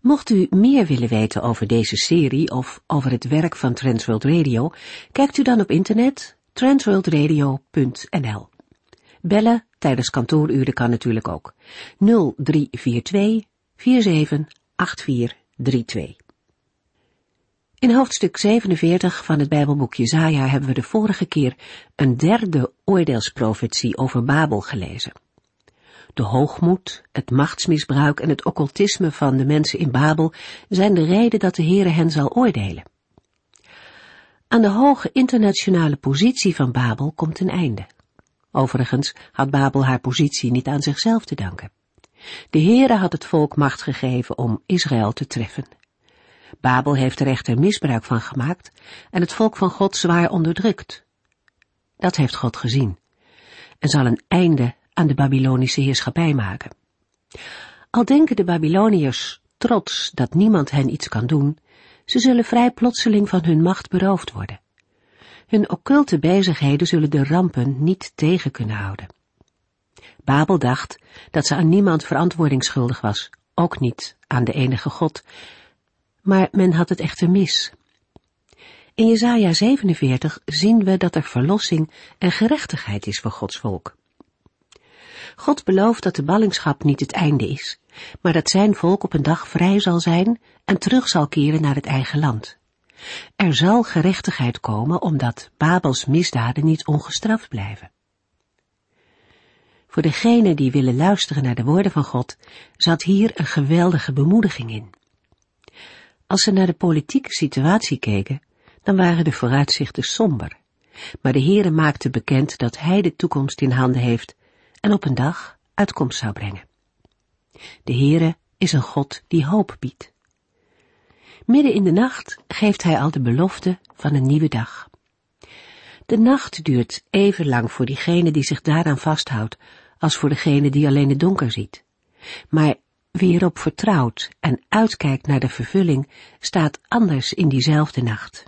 Mocht u meer willen weten over deze serie of over het werk van Transworld Radio, kijkt u dan op internet transworldradio.nl. Bellen tijdens kantooruren kan natuurlijk ook. 0342 478432. In hoofdstuk 47 van het Bijbelboek Jezaja hebben we de vorige keer een derde oordeelsprofetie over Babel gelezen. De hoogmoed, het machtsmisbruik en het occultisme van de mensen in Babel zijn de reden dat de Heere hen zal oordelen. Aan de hoge internationale positie van Babel komt een einde. Overigens had Babel haar positie niet aan zichzelf te danken. De Heere had het volk macht gegeven om Israël te treffen. Babel heeft er echter misbruik van gemaakt en het volk van God zwaar onderdrukt. Dat heeft God gezien en zal een einde aan de Babylonische heerschappij maken. Al denken de Babyloniërs trots dat niemand hen iets kan doen, ze zullen vrij plotseling van hun macht beroofd worden. Hun occulte bezigheden zullen de rampen niet tegen kunnen houden. Babel dacht dat ze aan niemand verantwoording schuldig was, ook niet aan de enige God, maar men had het echter mis. In Jesaja 47 zien we dat er verlossing en gerechtigheid is voor Gods volk. God belooft dat de ballingschap niet het einde is, maar dat zijn volk op een dag vrij zal zijn en terug zal keren naar het eigen land. Er zal gerechtigheid komen omdat Babels misdaden niet ongestraft blijven. Voor degenen die willen luisteren naar de woorden van God, zat hier een geweldige bemoediging in. Als ze naar de politieke situatie keken, dan waren de vooruitzichten somber. Maar de Heere maakte bekend dat Hij de toekomst in handen heeft en op een dag uitkomst zou brengen. De Heere is een God die hoop biedt. Midden in de nacht geeft hij al de belofte van een nieuwe dag. De nacht duurt even lang voor diegene die zich daaraan vasthoudt, als voor degene die alleen het donker ziet. Maar wie erop vertrouwt en uitkijkt naar de vervulling, staat anders in diezelfde nacht.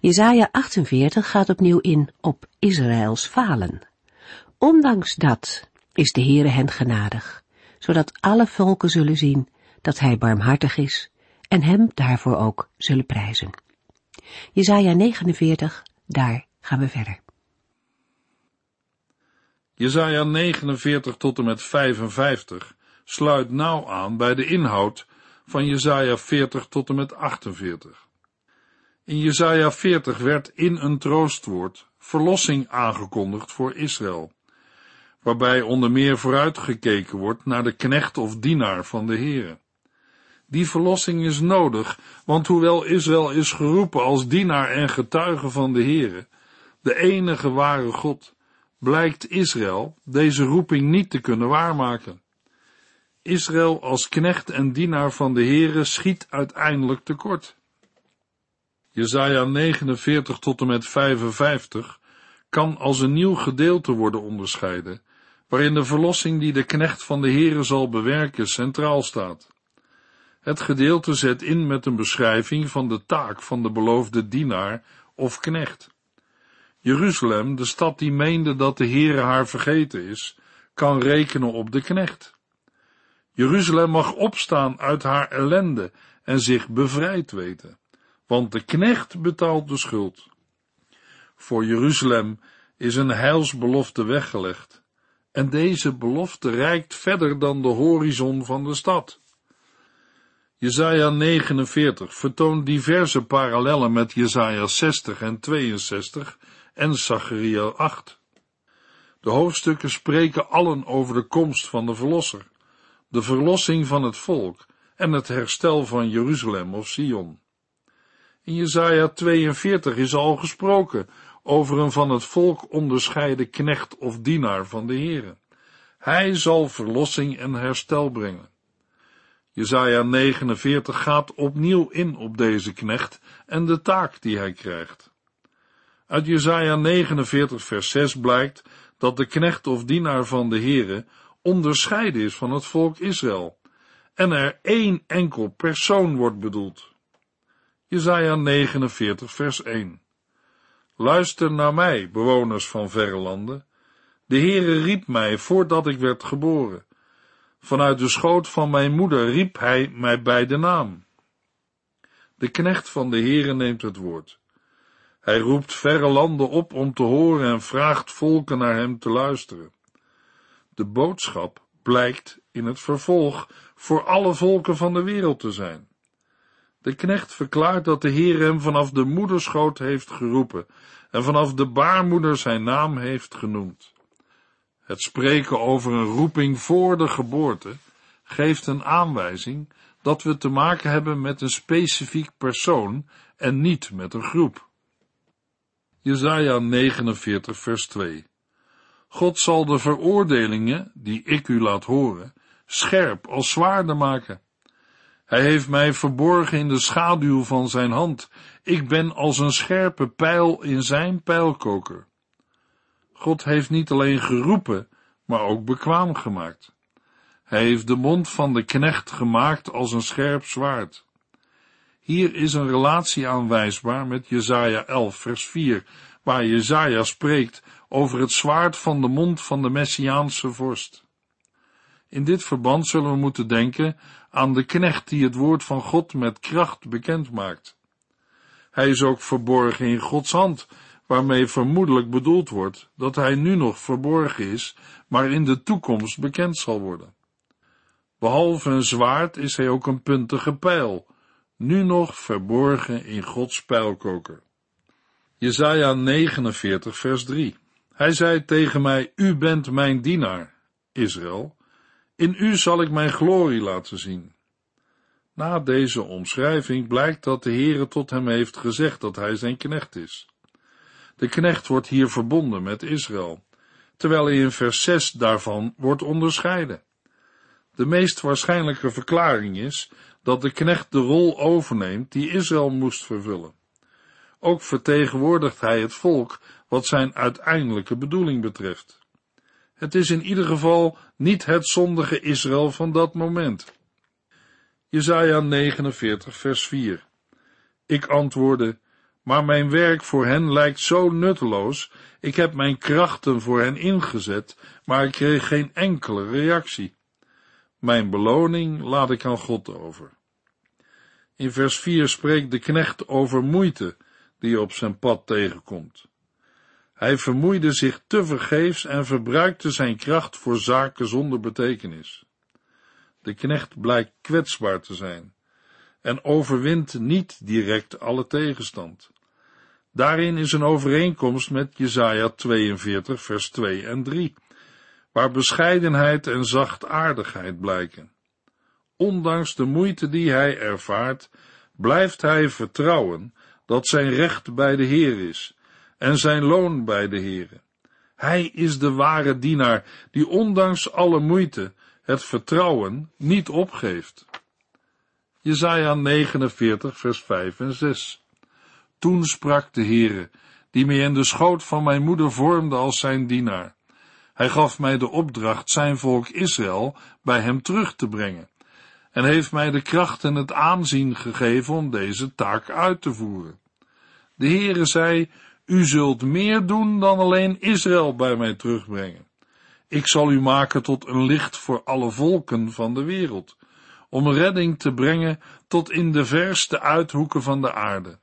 Jezaja 48 gaat opnieuw in op Israëls falen. Ondanks dat is de Heere hen genadig, zodat alle volken zullen zien dat hij barmhartig is en hem daarvoor ook zullen prijzen. Jezaja 49, daar gaan we verder. Jezaja 49 tot en met 55 sluit nauw aan bij de inhoud van Jezaja 40 tot en met 48. In Jezaja 40 werd in een troostwoord verlossing aangekondigd voor Israël waarbij onder meer vooruitgekeken wordt naar de knecht of dienaar van de Heere. Die verlossing is nodig, want hoewel Israël is geroepen als dienaar en getuige van de Heere, de enige ware God, blijkt Israël deze roeping niet te kunnen waarmaken. Israël als knecht en dienaar van de Heere schiet uiteindelijk tekort. Jesaja 49 tot en met 55 kan als een nieuw gedeelte worden onderscheiden, waarin de verlossing die de knecht van de Heere zal bewerken centraal staat. Het gedeelte zet in met een beschrijving van de taak van de beloofde dienaar of knecht. Jeruzalem, de stad die meende dat de Heere haar vergeten is, kan rekenen op de knecht. Jeruzalem mag opstaan uit haar ellende en zich bevrijd weten, want de knecht betaalt de schuld. Voor Jeruzalem is een heilsbelofte weggelegd en deze belofte reikt verder dan de horizon van de stad. Jesaja 49 vertoont diverse parallellen met Jesaja 60 en 62 en Zacharia 8. De hoofdstukken spreken allen over de komst van de Verlosser, de verlossing van het volk en het herstel van Jeruzalem of Sion. In Jesaja 42 is al gesproken over een van het volk onderscheiden knecht of dienaar van de Heere. Hij zal verlossing en herstel brengen. Jezaja 49 gaat opnieuw in op deze knecht en de taak die hij krijgt. Uit Jezaja 49 vers 6 blijkt dat de knecht of dienaar van de Heere onderscheiden is van het volk Israël en er één enkel persoon wordt bedoeld. Jezaja 49 vers 1 Luister naar mij, bewoners van verre landen. De Heere riep mij voordat ik werd geboren. Vanuit de schoot van mijn moeder riep hij mij bij de naam. De knecht van de Heere neemt het woord. Hij roept verre landen op om te horen en vraagt volken naar hem te luisteren. De boodschap blijkt in het vervolg voor alle volken van de wereld te zijn. De knecht verklaart dat de Heer hem vanaf de moederschoot heeft geroepen en vanaf de baarmoeder zijn naam heeft genoemd. Het spreken over een roeping voor de geboorte geeft een aanwijzing dat we te maken hebben met een specifiek persoon en niet met een groep. Jesaja 49 vers 2 God zal de veroordelingen, die ik u laat horen, scherp als zwaarden maken. Hij heeft mij verborgen in de schaduw van zijn hand. Ik ben als een scherpe pijl in zijn pijlkoker. God heeft niet alleen geroepen, maar ook bekwaam gemaakt. Hij heeft de mond van de knecht gemaakt als een scherp zwaard. Hier is een relatie aanwijsbaar met Jesaja 11 vers 4, waar Jesaja spreekt over het zwaard van de mond van de Messiaanse vorst. In dit verband zullen we moeten denken aan de knecht die het woord van God met kracht bekend maakt. Hij is ook verborgen in Gods hand, waarmee vermoedelijk bedoeld wordt dat hij nu nog verborgen is, maar in de toekomst bekend zal worden. Behalve een zwaard is hij ook een puntige pijl, nu nog verborgen in Gods pijlkoker. Jesaja 49 vers 3 Hij zei tegen mij, U bent mijn dienaar, Israël, in u zal ik mijn glorie laten zien. Na deze omschrijving blijkt dat de Heere tot hem heeft gezegd dat hij zijn knecht is. De knecht wordt hier verbonden met Israël, terwijl hij in vers 6 daarvan wordt onderscheiden. De meest waarschijnlijke verklaring is dat de knecht de rol overneemt die Israël moest vervullen. Ook vertegenwoordigt hij het volk wat zijn uiteindelijke bedoeling betreft. Het is in ieder geval niet het zondige Israël van dat moment. Jesaja 49 vers 4 Ik antwoordde, maar mijn werk voor hen lijkt zo nutteloos, ik heb mijn krachten voor hen ingezet, maar ik kreeg geen enkele reactie. Mijn beloning laat ik aan God over. In vers 4 spreekt de knecht over moeite die op zijn pad tegenkomt. Hij vermoeide zich te vergeefs en verbruikte zijn kracht voor zaken zonder betekenis. De knecht blijkt kwetsbaar te zijn en overwint niet direct alle tegenstand. Daarin is een overeenkomst met Jesaja 42 vers 2 en 3, waar bescheidenheid en zachtaardigheid blijken. Ondanks de moeite die hij ervaart, blijft hij vertrouwen dat zijn recht bij de Heer is en zijn loon bij de Heere. Hij is de ware dienaar die ondanks alle moeite het vertrouwen niet opgeeft. Jesaja 49 vers 5 en 6 Toen sprak de Heere, die mij in de schoot van mijn moeder vormde als zijn dienaar. Hij gaf mij de opdracht zijn volk Israël bij hem terug te brengen en heeft mij de kracht en het aanzien gegeven om deze taak uit te voeren. De Heere zei, u zult meer doen dan alleen Israël bij mij terugbrengen. Ik zal u maken tot een licht voor alle volken van de wereld, om redding te brengen tot in de verste uithoeken van de aarde.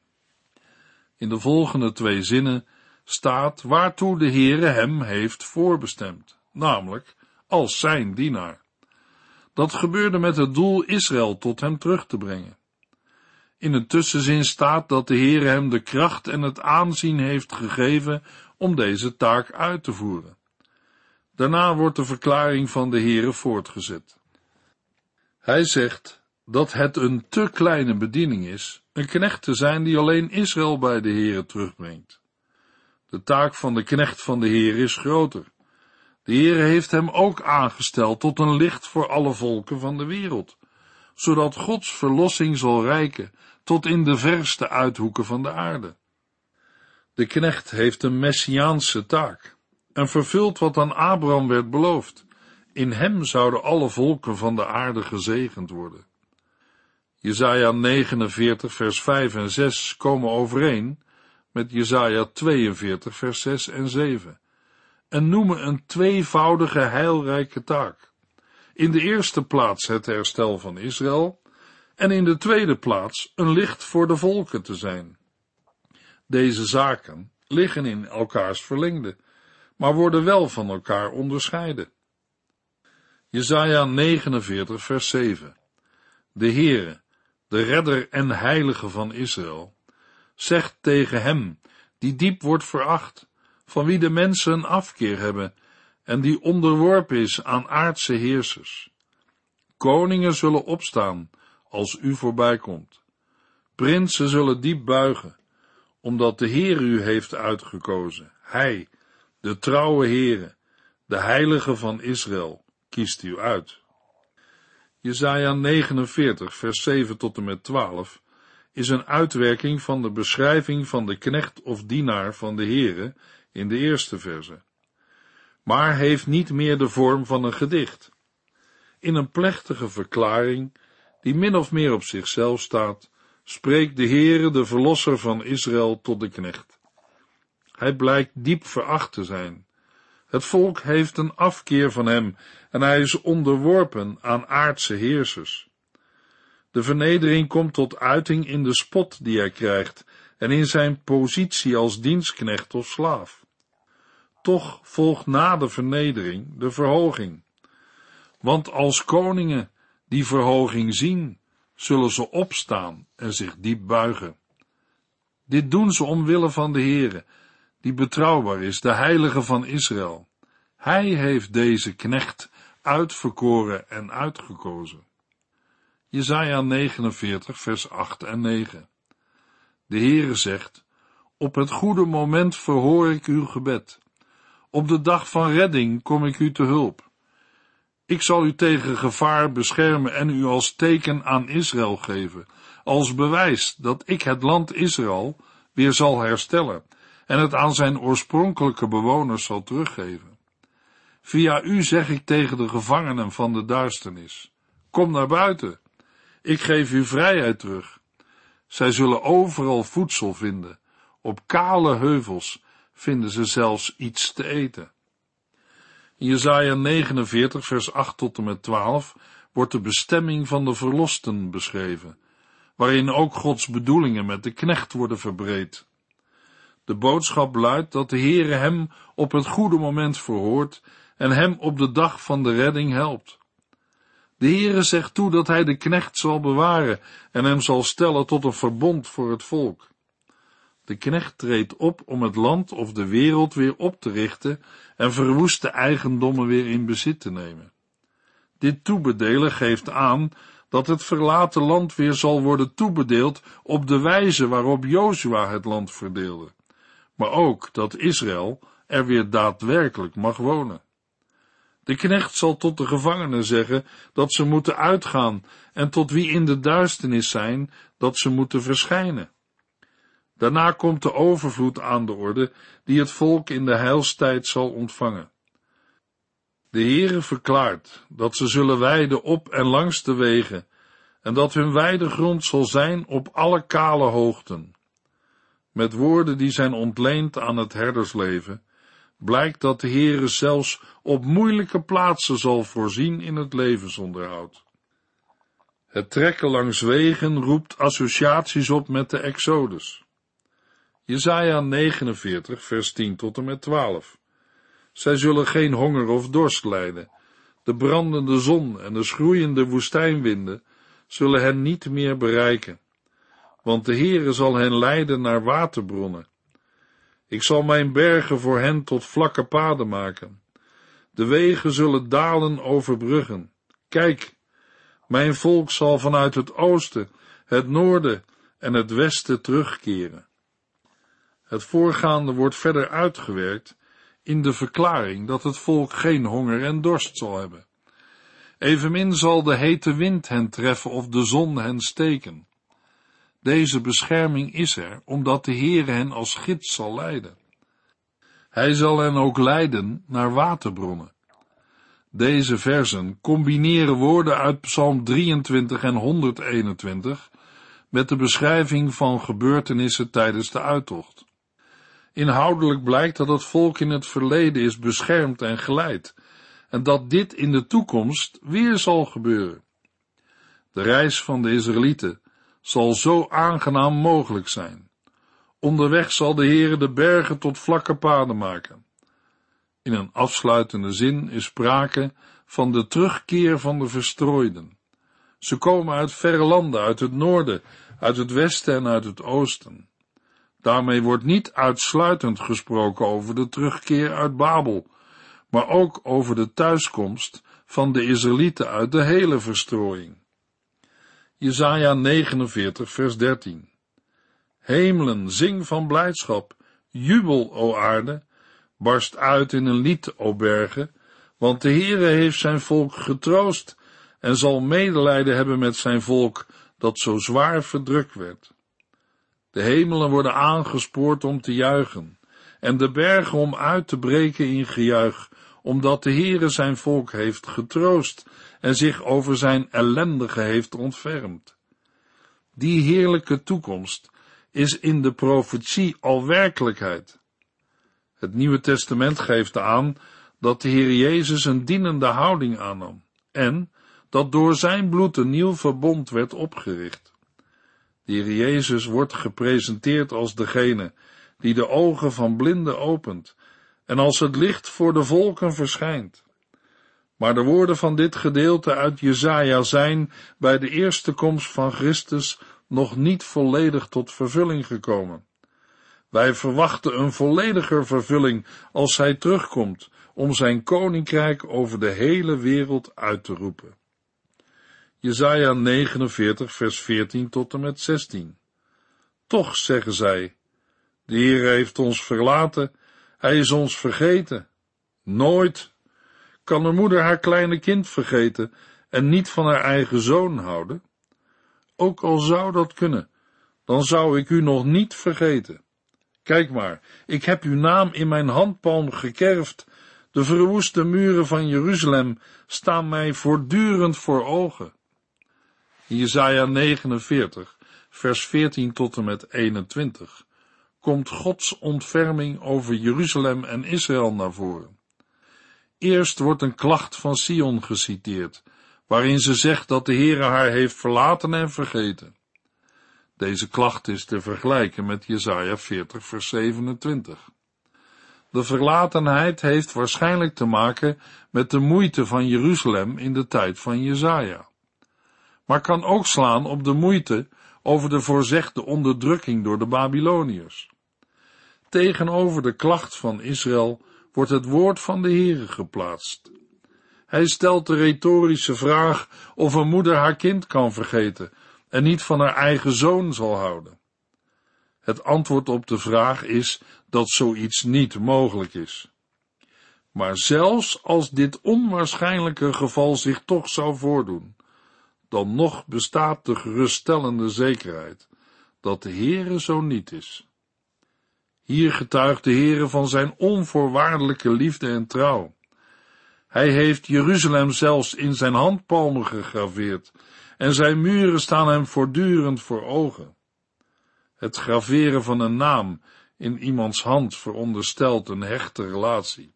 In de volgende twee zinnen staat waartoe de Heere hem heeft voorbestemd, namelijk als zijn dienaar. Dat gebeurde met het doel Israël tot hem terug te brengen. In een tussenzin staat dat de Heer hem de kracht en het aanzien heeft gegeven om deze taak uit te voeren. Daarna wordt de verklaring van de Heere voortgezet. Hij zegt dat het een te kleine bediening is, een knecht te zijn die alleen Israël bij de Heere terugbrengt. De taak van de knecht van de Heer is groter. De Heere heeft hem ook aangesteld tot een licht voor alle volken van de wereld, zodat Gods verlossing zal rijken tot in de verste uithoeken van de aarde. De knecht heeft een messiaanse taak en vervult wat aan Abraham werd beloofd. In hem zouden alle volken van de aarde gezegend worden. Jesaja 49 vers 5 en 6 komen overeen met Jesaja 42 vers 6 en 7 en noemen een tweevoudige heilrijke taak. In de eerste plaats het herstel van Israël en in de tweede plaats een licht voor de volken te zijn. Deze zaken liggen in elkaars verlengde, maar worden wel van elkaar onderscheiden. Jesaja 49 vers 7 De Heere, de redder en heilige van Israël, zegt tegen hem, die diep wordt veracht, van wie de mensen een afkeer hebben en die onderworpen is aan aardse heersers. Koningen zullen opstaan als u voorbij komt. Prinsen zullen diep buigen, omdat de Heer u heeft uitgekozen. Hij, de trouwe Heere, de Heilige van Israël, kiest u uit. Jesaja 49, vers 7 tot en met 12 is een uitwerking van de beschrijving van de knecht of dienaar van de Heere in de eerste verse, maar heeft niet meer de vorm van een gedicht. In een plechtige verklaring, die min of meer op zichzelf staat, spreekt de Heere, de Verlosser van Israël, tot de knecht. Hij blijkt diep veracht te zijn. Het volk heeft een afkeer van hem en hij is onderworpen aan aardse heersers. De vernedering komt tot uiting in de spot die hij krijgt en in zijn positie als dienstknecht of slaaf. Toch volgt na de vernedering de verhoging. Want als koningen die verhoging zien, zullen ze opstaan en zich diep buigen. Dit doen ze omwille van de Heere, die betrouwbaar is, de Heilige van Israël. Hij heeft deze knecht uitverkoren en uitgekozen. Jesaja 49, vers 8 en 9. De Heere zegt, op het goede moment verhoor ik uw gebed. Op de dag van redding kom ik u te hulp. Ik zal u tegen gevaar beschermen en u als teken aan Israël geven, als bewijs dat ik het land Israël weer zal herstellen en het aan zijn oorspronkelijke bewoners zal teruggeven. Via u zeg ik tegen de gevangenen van de duisternis, kom naar buiten, ik geef u vrijheid terug. Zij zullen overal voedsel vinden, op kale heuvels vinden ze zelfs iets te eten. In Jesaja 49 vers 8 tot en met 12 wordt de bestemming van de verlosten beschreven, waarin ook Gods bedoelingen met de knecht worden verbreed. De boodschap luidt dat de Heere hem op het goede moment verhoort en hem op de dag van de redding helpt. De Heere zegt toe dat hij de knecht zal bewaren en hem zal stellen tot een verbond voor het volk. De knecht treedt op om het land of de wereld weer op te richten en verwoeste eigendommen weer in bezit te nemen. Dit toebedelen geeft aan dat het verlaten land weer zal worden toebedeeld op de wijze waarop Jozua het land verdeelde, maar ook dat Israël er weer daadwerkelijk mag wonen. De knecht zal tot de gevangenen zeggen dat ze moeten uitgaan en tot wie in de duisternis zijn dat ze moeten verschijnen. Daarna komt de overvloed aan de orde, die het volk in de heilstijd zal ontvangen. De Heere verklaart dat ze zullen weiden op en langs de wegen, en dat hun weidegrond zal zijn op alle kale hoogten. Met woorden die zijn ontleend aan het herdersleven, blijkt dat de Heere zelfs op moeilijke plaatsen zal voorzien in het levensonderhoud. Het trekken langs wegen roept associaties op met de Exodus. Jesaja 49, vers 10 tot en met 12. Zij zullen geen honger of dorst lijden. De brandende zon en de schroeiende woestijnwinden zullen hen niet meer bereiken. Want de Heere zal hen leiden naar waterbronnen. Ik zal mijn bergen voor hen tot vlakke paden maken. De wegen zullen dalen overbruggen. Kijk, mijn volk zal vanuit het oosten, het noorden en het westen terugkeren. Het voorgaande wordt verder uitgewerkt in de verklaring dat het volk geen honger en dorst zal hebben. Evenmin zal de hete wind hen treffen of de zon hen steken. Deze bescherming is er, omdat de Heere hen als gids zal leiden. Hij zal hen ook leiden naar waterbronnen. Deze versen combineren woorden uit Psalm 23 en 121 met de beschrijving van gebeurtenissen tijdens de uittocht. Inhoudelijk blijkt dat het volk in het verleden is beschermd en geleid, en dat dit in de toekomst weer zal gebeuren. De reis van de Israëlieten zal zo aangenaam mogelijk zijn. Onderweg zal de Heere de bergen tot vlakke paden maken. In een afsluitende zin is sprake van de terugkeer van de verstrooiden. Ze komen uit verre landen, uit het noorden, uit het westen en uit het oosten. Daarmee wordt niet uitsluitend gesproken over de terugkeer uit Babel, maar ook over de thuiskomst van de Israëlieten uit de hele verstrooiing. Jesaja 49 vers 13 Hemelen, zing van blijdschap, jubel, o aarde, barst uit in een lied, o bergen, want de Heere heeft zijn volk getroost en zal medelijden hebben met zijn volk dat zo zwaar verdrukt werd. De hemelen worden aangespoord om te juichen en de bergen om uit te breken in gejuich, omdat de Heere zijn volk heeft getroost en zich over zijn ellendige heeft ontfermd. Die heerlijke toekomst is in de profetie al werkelijkheid. Het Nieuwe Testament geeft aan dat de Heer Jezus een dienende houding aannam en dat door zijn bloed een nieuw verbond werd opgericht. De Heer Jezus wordt gepresenteerd als degene die de ogen van blinden opent en als het licht voor de volken verschijnt. Maar de woorden van dit gedeelte uit Jesaja zijn bij de eerste komst van Christus nog niet volledig tot vervulling gekomen. Wij verwachten een vollediger vervulling als hij terugkomt om zijn koninkrijk over de hele wereld uit te roepen. Jesaja 49 vers 14 tot en met 16. Toch zeggen zij, de Heer heeft ons verlaten, hij is ons vergeten. Nooit kan een moeder haar kleine kind vergeten en niet van haar eigen zoon houden. Ook al zou dat kunnen, dan zou ik u nog niet vergeten. Kijk maar, ik heb uw naam in mijn handpalm gekerfd. De verwoeste muren van Jeruzalem staan mij voortdurend voor ogen. Jesaja 49, vers 14 tot en met 21, komt Gods ontferming over Jeruzalem en Israël naar voren. Eerst wordt een klacht van Sion geciteerd, waarin ze zegt dat de Heere haar heeft verlaten en vergeten. Deze klacht is te vergelijken met Jesaja 40 vers 27. De verlatenheid heeft waarschijnlijk te maken met de moeite van Jeruzalem in de tijd van Jesaja. Maar kan ook slaan op de moeite over de voorzegde onderdrukking door de Babyloniërs. Tegenover de klacht van Israël wordt het woord van de Heere geplaatst. Hij stelt de retorische vraag of een moeder haar kind kan vergeten en niet van haar eigen zoon zal houden. Het antwoord op de vraag is dat zoiets niet mogelijk is. Maar zelfs als dit onwaarschijnlijke geval zich toch zou voordoen, dan nog bestaat de geruststellende zekerheid dat de Heere zo niet is. Hier getuigt de Heere van zijn onvoorwaardelijke liefde en trouw. Hij heeft Jeruzalem zelfs in zijn handpalmen gegraveerd en zijn muren staan hem voortdurend voor ogen. Het graveren van een naam in iemands hand veronderstelt een hechte relatie.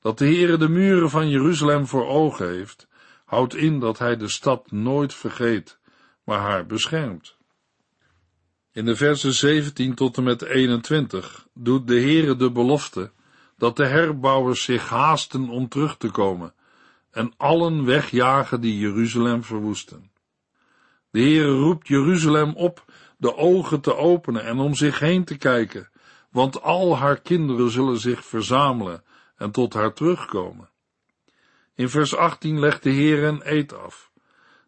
Dat de Heere de muren van Jeruzalem voor ogen heeft, houdt in dat hij de stad nooit vergeet, maar haar beschermt. In de versen 17 tot en met 21 doet de Heere de belofte dat de herbouwers zich haasten om terug te komen en allen wegjagen die Jeruzalem verwoesten. De Heere roept Jeruzalem op de ogen te openen en om zich heen te kijken, want al haar kinderen zullen zich verzamelen en tot haar terugkomen. In vers 18 legt de Heer een eed af.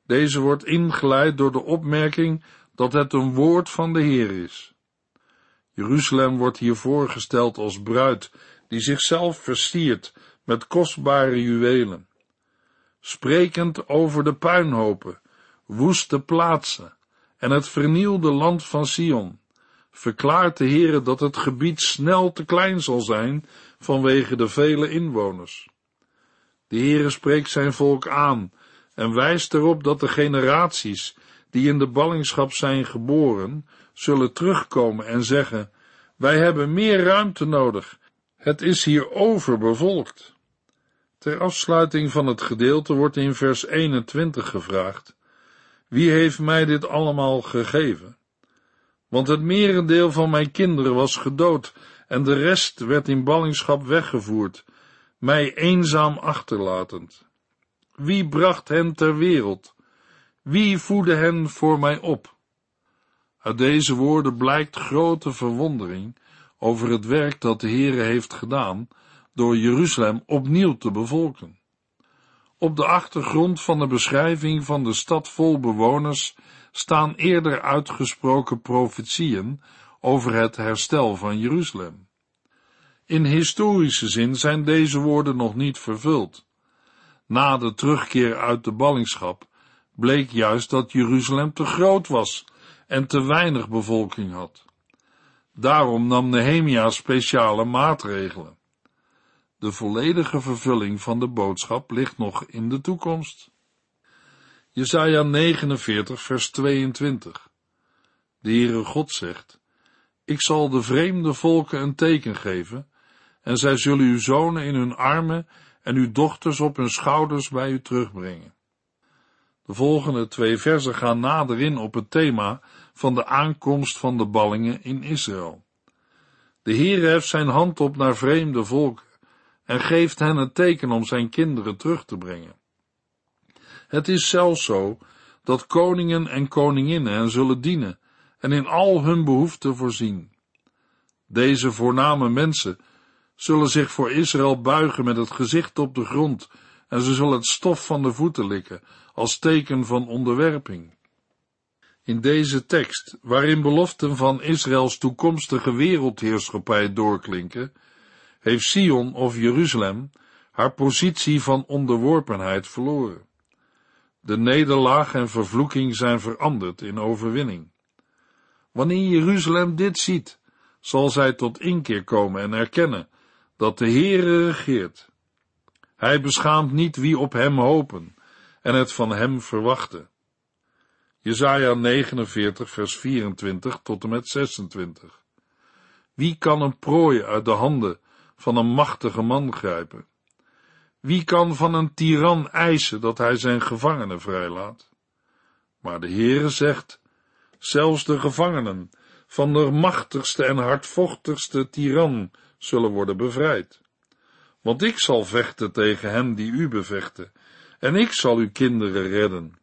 Deze wordt ingeleid door de opmerking dat het een woord van de Heer is. Jeruzalem wordt hier voorgesteld als bruid die zichzelf versiert met kostbare juwelen. sprekend over de puinhopen, woeste plaatsen en het vernielde land van Sion, verklaart de Heere dat het gebied snel te klein zal zijn vanwege de vele inwoners. De Heere spreekt zijn volk aan en wijst erop dat de generaties die in de ballingschap zijn geboren, zullen terugkomen en zeggen, wij hebben meer ruimte nodig, het is hier overbevolkt. Ter afsluiting van het gedeelte wordt in vers 21 gevraagd, wie heeft mij dit allemaal gegeven? Want het merendeel van mijn kinderen was gedood en de rest werd in ballingschap weggevoerd, mij eenzaam achterlatend. Wie bracht hen ter wereld? Wie voedde hen voor mij op? Uit deze woorden blijkt grote verwondering over het werk dat de Heere heeft gedaan door Jeruzalem opnieuw te bevolken. Op de achtergrond van de beschrijving van de stad vol bewoners staan eerder uitgesproken profetieën over het herstel van Jeruzalem. In historische zin zijn deze woorden nog niet vervuld. Na de terugkeer uit de ballingschap bleek juist dat Jeruzalem te groot was en te weinig bevolking had. Daarom nam Nehemia speciale maatregelen. De volledige vervulling van de boodschap ligt nog in de toekomst. Jesaja 49 vers 22 De Heere God zegt, Ik zal de vreemde volken een teken geven, en zij zullen uw zonen in hun armen en uw dochters op hun schouders bij u terugbrengen. De volgende twee versen gaan nader in op het thema van de aankomst van de ballingen in Israël. De Heere heft zijn hand op naar vreemde volken en geeft hen het teken om zijn kinderen terug te brengen. Het is zelfs zo dat koningen en koninginnen hen zullen dienen en in al hun behoeften voorzien. Deze voorname mensen zullen zich voor Israël buigen met het gezicht op de grond en ze zullen het stof van de voeten likken als teken van onderwerping. In deze tekst, waarin beloften van Israëls toekomstige wereldheerschappij doorklinken, heeft Sion of Jeruzalem haar positie van onderworpenheid verloren. De nederlaag en vervloeking zijn veranderd in overwinning. Wanneer Jeruzalem dit ziet, zal zij tot inkeer komen en erkennen dat de Heere regeert. Hij beschaamt niet wie op hem hopen en het van hem verwachten. Jesaja 49 vers 24 tot en met 26. Wie kan een prooi uit de handen van een machtige man grijpen? Wie kan van een tiran eisen dat hij zijn gevangenen vrijlaat? Maar de Heere zegt, zelfs de gevangenen van de machtigste en hardvochtigste tiran zullen worden bevrijd. Want ik zal vechten tegen hen die u bevechten, en ik zal uw kinderen redden.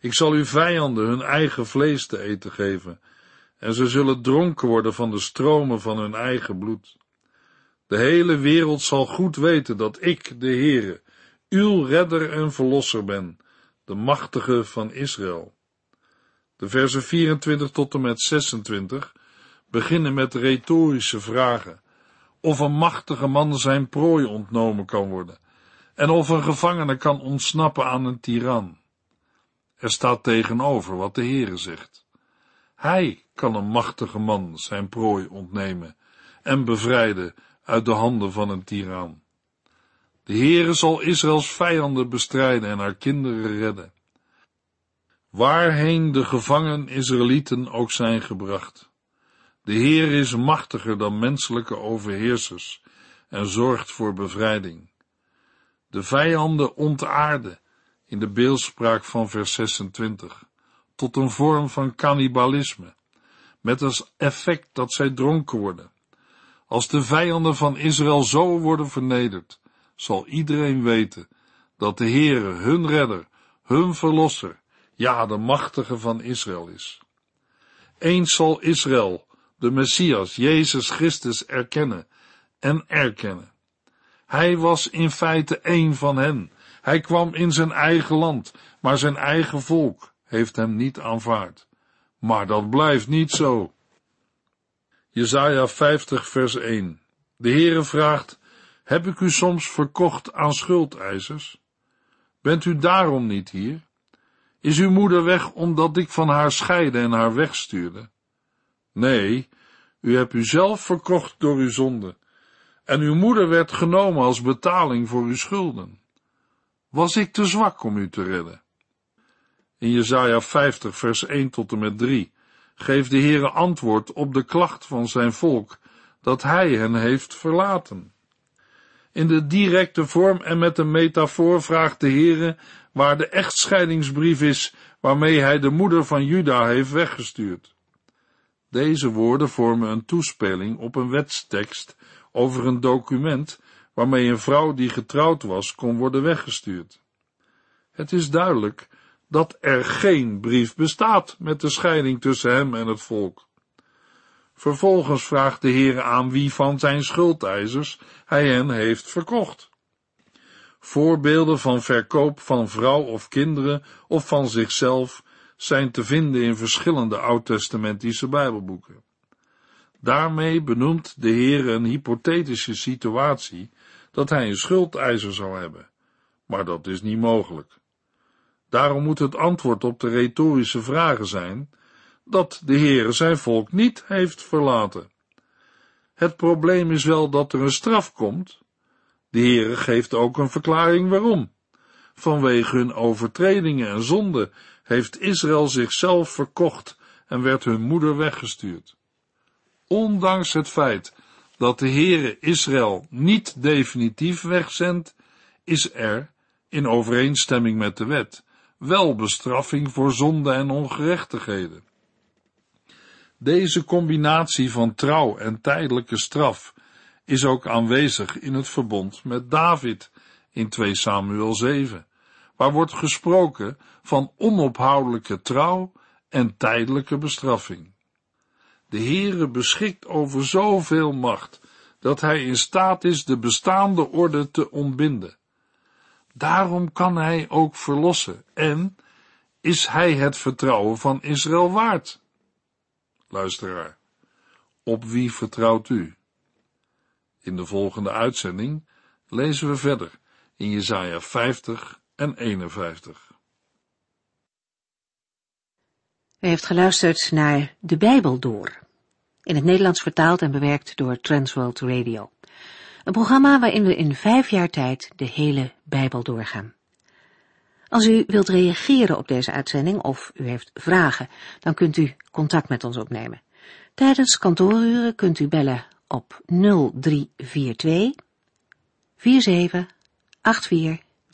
Ik zal uw vijanden hun eigen vlees te eten geven, en ze zullen dronken worden van de stromen van hun eigen bloed. De hele wereld zal goed weten dat ik, de Heere, uw redder en verlosser ben, de machtige van Israël. De versen 24 tot en met 26 beginnen met retorische vragen, of een machtige man zijn prooi ontnomen kan worden, en of een gevangene kan ontsnappen aan een tiran. Er staat tegenover wat de Heere zegt. Hij kan een machtige man zijn prooi ontnemen en bevrijden uit de handen van een tiran. De Heere zal Israëls vijanden bestrijden en haar kinderen redden. Waarheen de gevangen Israëlieten ook zijn gebracht. De Heer is machtiger dan menselijke overheersers en zorgt voor bevrijding. De vijanden ontaarden in de beeldspraak van vers 26 tot een vorm van cannibalisme, met als effect dat zij dronken worden. Als de vijanden van Israël zo worden vernederd, zal iedereen weten dat de Heere hun redder, hun verlosser, ja, de machtige van Israël is. Eens zal Israël de Messias, Jezus Christus, erkennen en erkennen. Hij was in feite een van hen. Hij kwam in zijn eigen land, maar zijn eigen volk heeft hem niet aanvaard. Maar dat blijft niet zo. Jesaja 50 vers 1 De Heere vraagt, heb ik u soms verkocht aan schuldeisers? Bent u daarom niet hier? Is uw moeder weg omdat ik van haar scheide en haar wegstuurde? Nee, u hebt uzelf verkocht door uw zonde, en uw moeder werd genomen als betaling voor uw schulden. Was ik te zwak om u te redden? In Jesaja 50 vers 1 tot en met 3 geeft de Heere antwoord op de klacht van zijn volk dat hij hen heeft verlaten. In de directe vorm en met een metafoor vraagt de Heere waar de echtscheidingsbrief is waarmee hij de moeder van Juda heeft weggestuurd. Deze woorden vormen een toespeling op een wetstekst over een document waarmee een vrouw die getrouwd was kon worden weggestuurd. Het is duidelijk dat er geen brief bestaat met de scheiding tussen hem en het volk. Vervolgens vraagt de Heer aan wie van zijn schuldeisers hij hen heeft verkocht. Voorbeelden van verkoop van vrouw of kinderen of van zichzelf zijn te vinden in verschillende oud-testamentische Bijbelboeken. Daarmee benoemt de Heer een hypothetische situatie dat hij een schuldeiser zou hebben, maar dat is niet mogelijk. Daarom moet het antwoord op de retorische vragen zijn dat de Heer zijn volk niet heeft verlaten. Het probleem is wel dat er een straf komt. De Heere geeft ook een verklaring waarom. Vanwege hun overtredingen en zonden heeft Israël zichzelf verkocht en werd hun moeder weggestuurd. Ondanks het feit dat de Heere Israël niet definitief wegzendt, is er, in overeenstemming met de wet, wel bestraffing voor zonde en ongerechtigheden. Deze combinatie van trouw en tijdelijke straf is ook aanwezig in het verbond met David in 2 Samuel 7, waar wordt gesproken van onophoudelijke trouw en tijdelijke bestraffing. De Heere beschikt over zoveel macht dat hij in staat is de bestaande orde te ontbinden. Daarom kan hij ook verlossen en is hij het vertrouwen van Israël waard. Luisteraar, op wie vertrouwt u? In de volgende uitzending lezen we verder in Jesaja 50 en 51. U heeft geluisterd naar De Bijbel Door, in het Nederlands vertaald en bewerkt door Transworld Radio. Een programma waarin we in vijf jaar tijd de hele Bijbel doorgaan. Als u wilt reageren op deze uitzending of u heeft vragen, dan kunt u contact met ons opnemen. Tijdens kantooruren kunt u bellen op 0342